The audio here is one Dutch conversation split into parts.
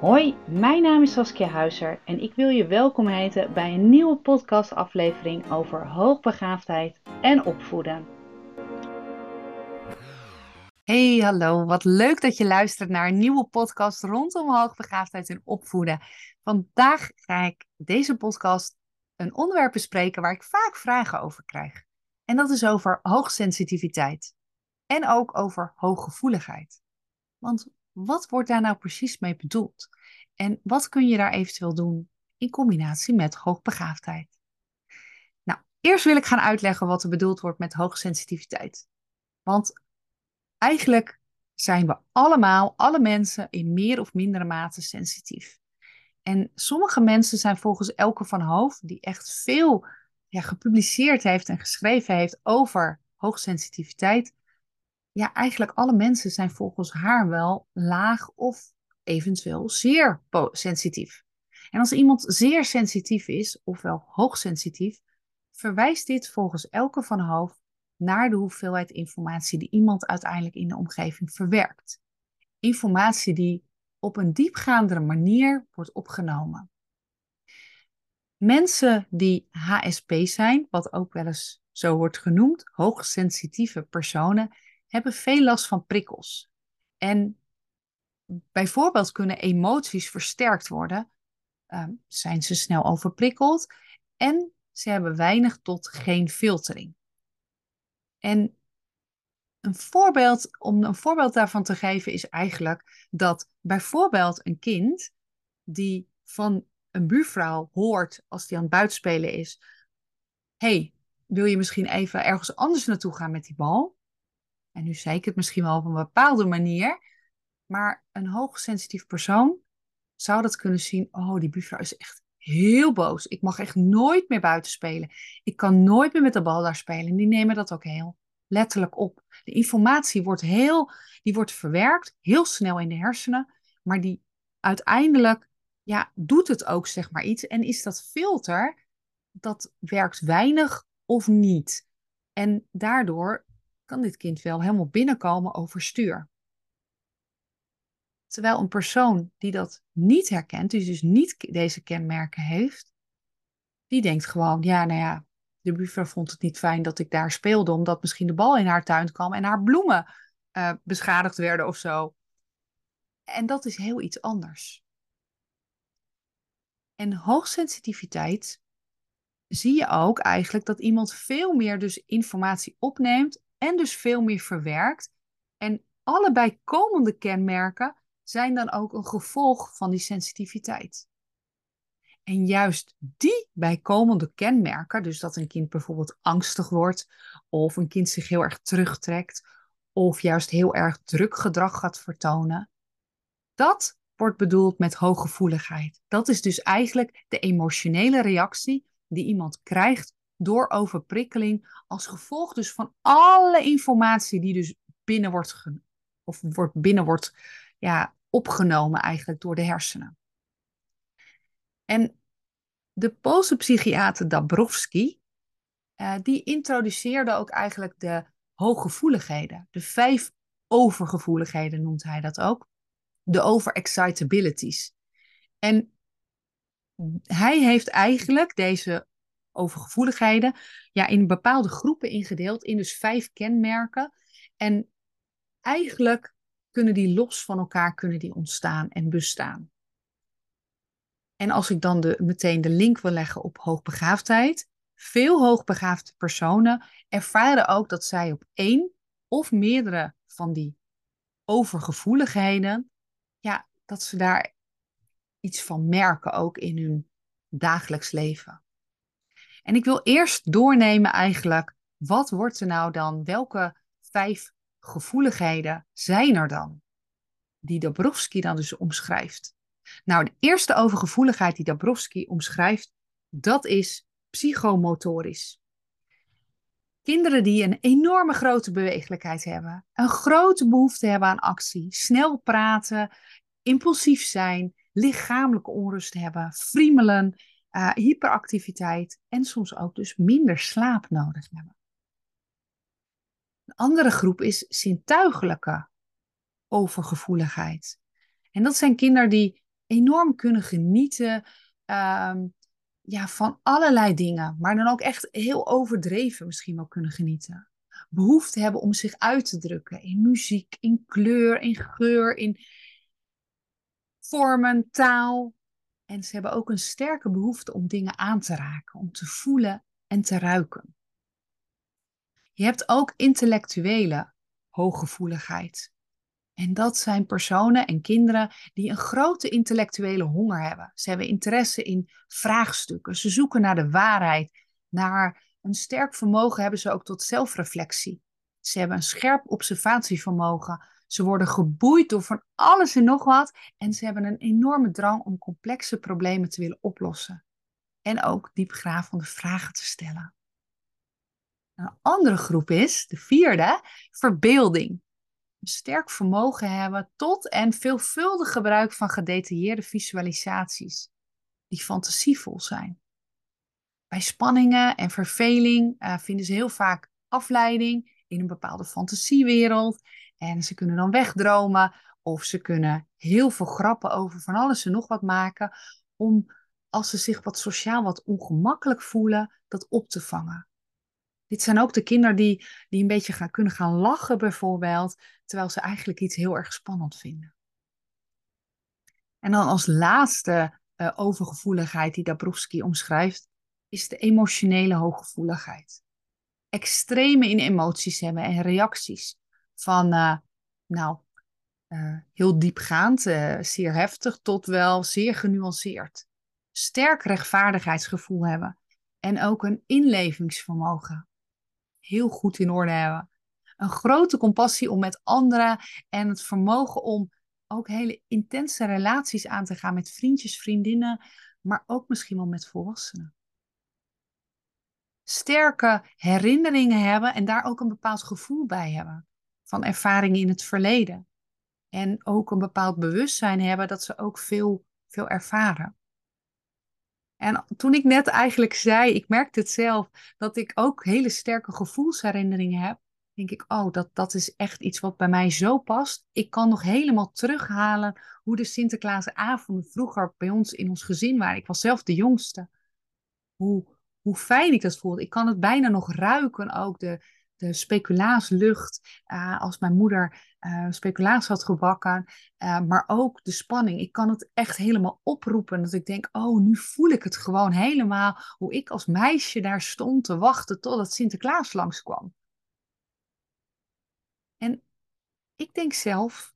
Hoi, mijn naam is Saskia Huizer en ik wil je welkom heten bij een nieuwe podcastaflevering over hoogbegaafdheid en opvoeden. Hey, hallo. Wat leuk dat je luistert naar een nieuwe podcast rondom hoogbegaafdheid en opvoeden. Vandaag ga ik deze podcast een onderwerp bespreken waar ik vaak vragen over krijg. En dat is over hoogsensitiviteit en ook over hooggevoeligheid. Want wat wordt daar nou precies mee bedoeld? En wat kun je daar eventueel doen in combinatie met hoogbegaafdheid? Nou, eerst wil ik gaan uitleggen wat er bedoeld wordt met hoogsensitiviteit. Want eigenlijk zijn we allemaal, alle mensen, in meer of mindere mate sensitief. En sommige mensen zijn volgens Elke van Hoofd, die echt veel ja, gepubliceerd heeft en geschreven heeft over hoogsensitiviteit, ja, eigenlijk alle mensen zijn volgens haar wel laag of eventueel zeer sensitief. En als iemand zeer sensitief is, ofwel hoogsensitief, verwijst dit volgens Elke van Hoofd naar de hoeveelheid informatie die iemand uiteindelijk in de omgeving verwerkt. Informatie die op een diepgaandere manier wordt opgenomen. Mensen die HSP zijn, wat ook wel eens zo wordt genoemd, hoogsensitieve personen, hebben veel last van prikkels. En bijvoorbeeld kunnen emoties versterkt worden, ehm, zijn ze snel overprikkeld en ze hebben weinig tot geen filtering. En een voorbeeld, om een voorbeeld daarvan te geven, is eigenlijk dat bijvoorbeeld een kind die van een buurvrouw hoort als die aan het buitenspelen is: hey, wil je misschien even ergens anders naartoe gaan met die bal? En nu zei ik het misschien wel op een bepaalde manier, maar een hoogsensitief persoon zou dat kunnen zien: oh, die buurvrouw is echt heel boos. Ik mag echt nooit meer buiten spelen. Ik kan nooit meer met de bal daar spelen. Die nemen dat ook heel letterlijk op. De informatie wordt heel, die wordt verwerkt, heel snel in de hersenen, maar die uiteindelijk, ja, doet het ook zeg maar iets. En is dat filter, dat werkt weinig of niet. En daardoor kan dit kind wel helemaal binnenkomen overstuur. Terwijl een persoon die dat niet herkent, dus, dus niet deze kenmerken heeft, die denkt gewoon, ja, nou ja, de buurvrouw vond het niet fijn dat ik daar speelde, omdat misschien de bal in haar tuin kwam en haar bloemen uh, beschadigd werden of zo. En dat is heel iets anders. En hoogsensitiviteit zie je ook eigenlijk dat iemand veel meer dus informatie opneemt en dus veel meer verwerkt. En allebei komende kenmerken zijn dan ook een gevolg van die sensitiviteit. En juist die bijkomende kenmerken, dus dat een kind bijvoorbeeld angstig wordt, of een kind zich heel erg terugtrekt, of juist heel erg druk gedrag gaat vertonen, dat wordt bedoeld met hooggevoeligheid. Dat is dus eigenlijk de emotionele reactie die iemand krijgt door overprikkeling als gevolg dus van alle informatie die dus binnen wordt, of wordt, binnen wordt ja, opgenomen eigenlijk door de hersenen. En de Poolse psychiater Dabrowski, uh, die introduceerde ook eigenlijk de hooggevoeligheden. De vijf overgevoeligheden noemt hij dat ook. De overexcitabilities. En hij heeft eigenlijk deze overgevoeligheden ja, in bepaalde groepen ingedeeld, in dus vijf kenmerken. En eigenlijk kunnen die los van elkaar kunnen die ontstaan en bestaan. En als ik dan de, meteen de link wil leggen op hoogbegaafdheid, veel hoogbegaafde personen ervaren ook dat zij op één of meerdere van die overgevoeligheden, ja, dat ze daar iets van merken ook in hun dagelijks leven. En ik wil eerst doornemen eigenlijk, wat wordt er nou dan, welke vijf gevoeligheden zijn er dan? Die Dabrowski dan dus omschrijft. Nou, de eerste overgevoeligheid die Dabrowski omschrijft, dat is psychomotorisch. Kinderen die een enorme grote bewegelijkheid hebben, een grote behoefte hebben aan actie, snel praten, impulsief zijn, lichamelijke onrust hebben, friemelen, uh, hyperactiviteit en soms ook dus minder slaap nodig hebben. Een andere groep is zintuigelijke overgevoeligheid. En dat zijn kinderen die enorm kunnen genieten ehm, ja, van allerlei dingen, maar dan ook echt heel overdreven misschien wel kunnen genieten. Behoefte hebben om zich uit te drukken in muziek, in kleur, in geur, in vormen, taal. En ze hebben ook een sterke behoefte om dingen aan te raken, om te voelen en te ruiken. Je hebt ook intellectuele hooggevoeligheid. En dat zijn personen en kinderen die een grote intellectuele honger hebben. Ze hebben interesse in vraagstukken. Ze zoeken naar de waarheid. Naar een sterk vermogen hebben ze ook tot zelfreflectie. Ze hebben een scherp observatievermogen. Ze worden geboeid door van alles en nog wat. En ze hebben een enorme drang om complexe problemen te willen oplossen. En ook diepgravende vragen te stellen. Een andere groep is, de vierde, verbeelding. Een sterk vermogen hebben tot en veelvuldig gebruik van gedetailleerde visualisaties, die fantasievol zijn. Bij spanningen en verveling uh, vinden ze heel vaak afleiding in een bepaalde fantasiewereld. En ze kunnen dan wegdromen of ze kunnen heel veel grappen over van alles en nog wat maken. Om als ze zich wat sociaal wat ongemakkelijk voelen, dat op te vangen. Dit zijn ook de kinderen die, die een beetje gaan, kunnen gaan lachen bijvoorbeeld, terwijl ze eigenlijk iets heel erg spannend vinden. En dan als laatste uh, overgevoeligheid die Dabrowski omschrijft, is de emotionele hooggevoeligheid. Extreme in emoties hebben en reacties. Van, uh, nou, uh, heel diepgaand, zeer heftig, tot wel zeer genuanceerd. Sterk rechtvaardigheidsgevoel hebben. En ook een inlevingsvermogen heel goed in orde hebben. Een grote compassie om met anderen en het vermogen om ook hele intense relaties aan te gaan met vriendjes, vriendinnen, maar ook misschien wel met volwassenen. Sterke herinneringen hebben en daar ook een bepaald gevoel bij hebben van ervaringen in het verleden. En ook een bepaald bewustzijn hebben dat ze ook veel, veel ervaren. En toen ik net eigenlijk zei, ik merkte het zelf, dat ik ook hele sterke gevoelsherinneringen heb, denk ik, oh, dat, dat is echt iets wat bij mij zo past. Ik kan nog helemaal terughalen hoe de Sinterklaasavonden vroeger bij ons in ons gezin waren. Ik was zelf de jongste. Hoe, hoe fijn ik dat voelde. Ik kan het bijna nog ruiken ook, de, de speculaaslucht. Uh, als mijn moeder uh, speculaas had gebakken. Uh, maar ook de spanning. Ik kan het echt helemaal oproepen. Dat ik denk, oh, nu voel ik het gewoon helemaal. Hoe ik als meisje daar stond te wachten totdat Sinterklaas langskwam. En ik denk zelf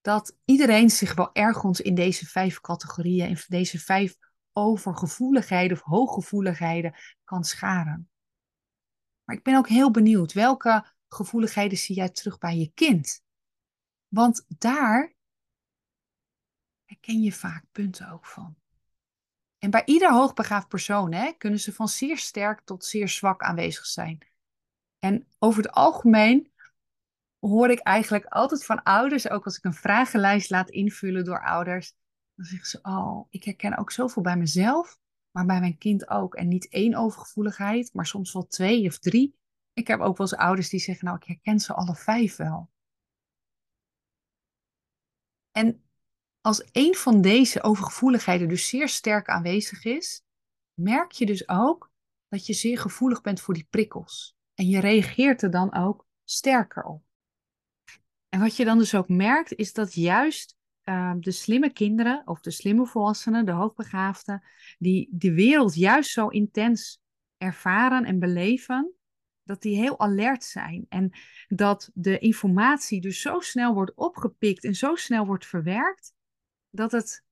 dat iedereen zich wel ergens in deze vijf categorieën, in deze vijf overgevoeligheden of hooggevoeligheden kan scharen. Maar ik ben ook heel benieuwd, welke gevoeligheden zie jij terug bij je kind? Want daar herken je vaak punten ook van. En bij ieder hoogbegaafd persoon hè, kunnen ze van zeer sterk tot zeer zwak aanwezig zijn. En over het algemeen hoor ik eigenlijk altijd van ouders, ook als ik een vragenlijst laat invullen door ouders, dan zeggen ze: Oh, ik herken ook zoveel bij mezelf, maar bij mijn kind ook. En niet één overgevoeligheid, maar soms wel twee of drie. Ik heb ook wel eens ouders die zeggen, nou, ik herken ze alle vijf wel. En als een van deze overgevoeligheden dus zeer sterk aanwezig is, merk je dus ook dat je zeer gevoelig bent voor die prikkels. En je reageert er dan ook sterker op. En wat je dan dus ook merkt, is dat juist uh, de slimme kinderen of de slimme volwassenen, de hoogbegaafden, die de wereld juist zo intens ervaren en beleven, dat die heel alert zijn. En dat de informatie dus zo snel wordt opgepikt en zo snel wordt verwerkt, dat het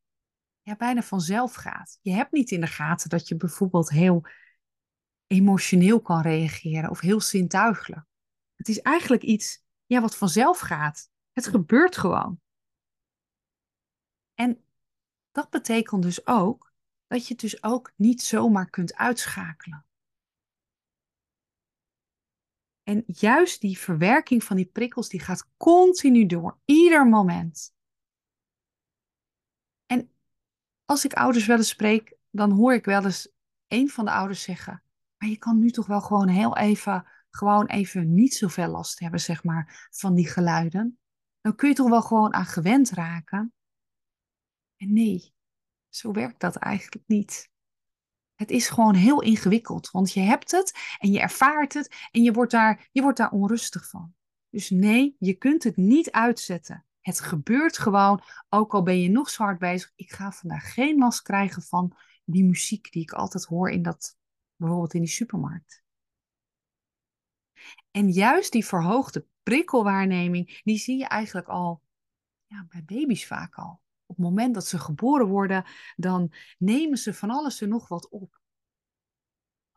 ja, bijna vanzelf gaat. Je hebt niet in de gaten dat je bijvoorbeeld heel emotioneel kan reageren of heel zintuigelijk. Het is eigenlijk iets ja, wat vanzelf gaat. Het gebeurt gewoon. En dat betekent dus ook dat je het dus ook niet zomaar kunt uitschakelen. En juist die verwerking van die prikkels, die gaat continu door, ieder moment. En als ik ouders wel eens spreek, dan hoor ik wel eens een van de ouders zeggen, maar je kan nu toch wel gewoon heel even, gewoon even niet zoveel last hebben, zeg maar, van die geluiden. Dan kun je toch wel gewoon aan gewend raken. En nee, zo werkt dat eigenlijk niet. Het is gewoon heel ingewikkeld, want je hebt het en je ervaart het en je wordt daar, je wordt daar onrustig van. Dus nee, je kunt het niet uitzetten. Het gebeurt gewoon, ook al ben je nog zo hard bezig. Ik ga vandaag geen last krijgen van die muziek die ik altijd hoor in dat, bijvoorbeeld in die supermarkt. En juist die verhoogde prikkelwaarneming, die zie je eigenlijk al ja, bij baby's vaak al. Op het moment dat ze geboren worden, dan nemen ze van alles en nog wat op.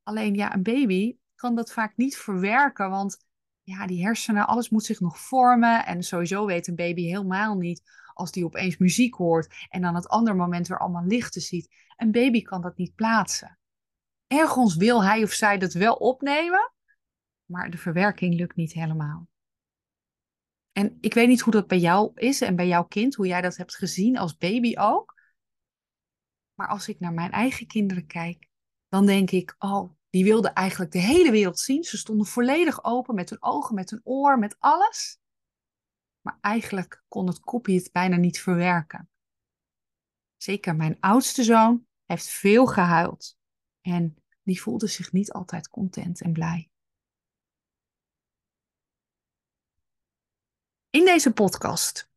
Alleen ja, een baby kan dat vaak niet verwerken, want ja, die hersenen, alles moet zich nog vormen. En sowieso weet een baby helemaal niet als die opeens muziek hoort en aan het andere moment weer allemaal lichten ziet. Een baby kan dat niet plaatsen. Ergens wil hij of zij dat wel opnemen, maar de verwerking lukt niet helemaal. En ik weet niet hoe dat bij jou is en bij jouw kind, hoe jij dat hebt gezien als baby ook. Maar als ik naar mijn eigen kinderen kijk, dan denk ik, oh, die wilden eigenlijk de hele wereld zien. Ze stonden volledig open met hun ogen, met hun oor, met alles. Maar eigenlijk kon het kopje het bijna niet verwerken. Zeker mijn oudste zoon heeft veel gehuild. En die voelde zich niet altijd content en blij. In deze podcast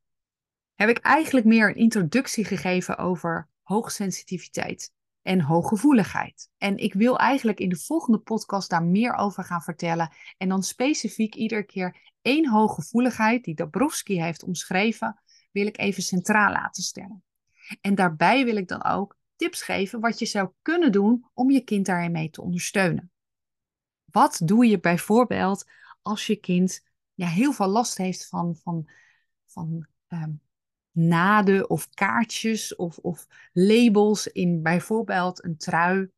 heb ik eigenlijk meer een introductie gegeven over hoogsensitiviteit en hooggevoeligheid. En ik wil eigenlijk in de volgende podcast daar meer over gaan vertellen. En dan specifiek iedere keer één hooggevoeligheid die Dabrowski heeft omschreven, wil ik even centraal laten stellen. En daarbij wil ik dan ook tips geven wat je zou kunnen doen om je kind daarin mee te ondersteunen. Wat doe je bijvoorbeeld als je kind ja, heel veel last heeft van, van, van um, naden of kaartjes of, of labels in bijvoorbeeld een trui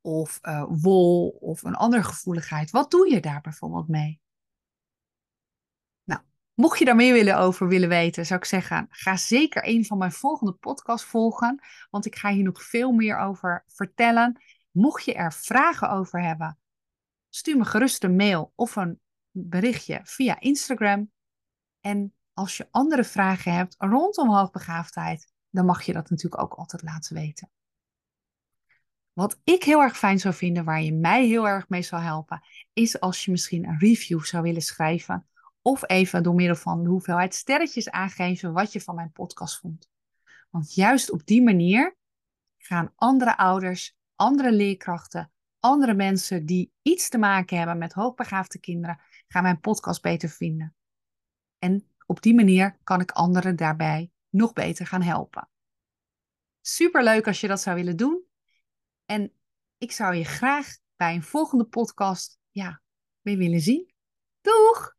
of uh, wol of een andere gevoeligheid. Wat doe je daar bijvoorbeeld mee? Nou, mocht je daar meer willen over willen weten, zou ik zeggen, ga zeker een van mijn volgende podcasts volgen, want ik ga hier nog veel meer over vertellen. Mocht je er vragen over hebben, stuur me gerust een mail of een berichtje via Instagram. En als je andere vragen hebt rondom hoogbegaafdheid, dan mag je dat natuurlijk ook altijd laten weten. Wat ik heel erg fijn zou vinden, waar je mij heel erg mee zou helpen, is als je misschien een review zou willen schrijven. Of even door middel van de hoeveelheid sterretjes aangeven wat je van mijn podcast vond. Want juist op die manier gaan andere ouders, andere leerkrachten, andere mensen die iets te maken hebben met hoogbegaafde kinderen, gaan mijn podcast beter vinden. En op die manier kan ik anderen daarbij nog beter gaan helpen. Super leuk als je dat zou willen doen. En ik zou je graag bij een volgende podcast ja, weer willen zien. Doeg!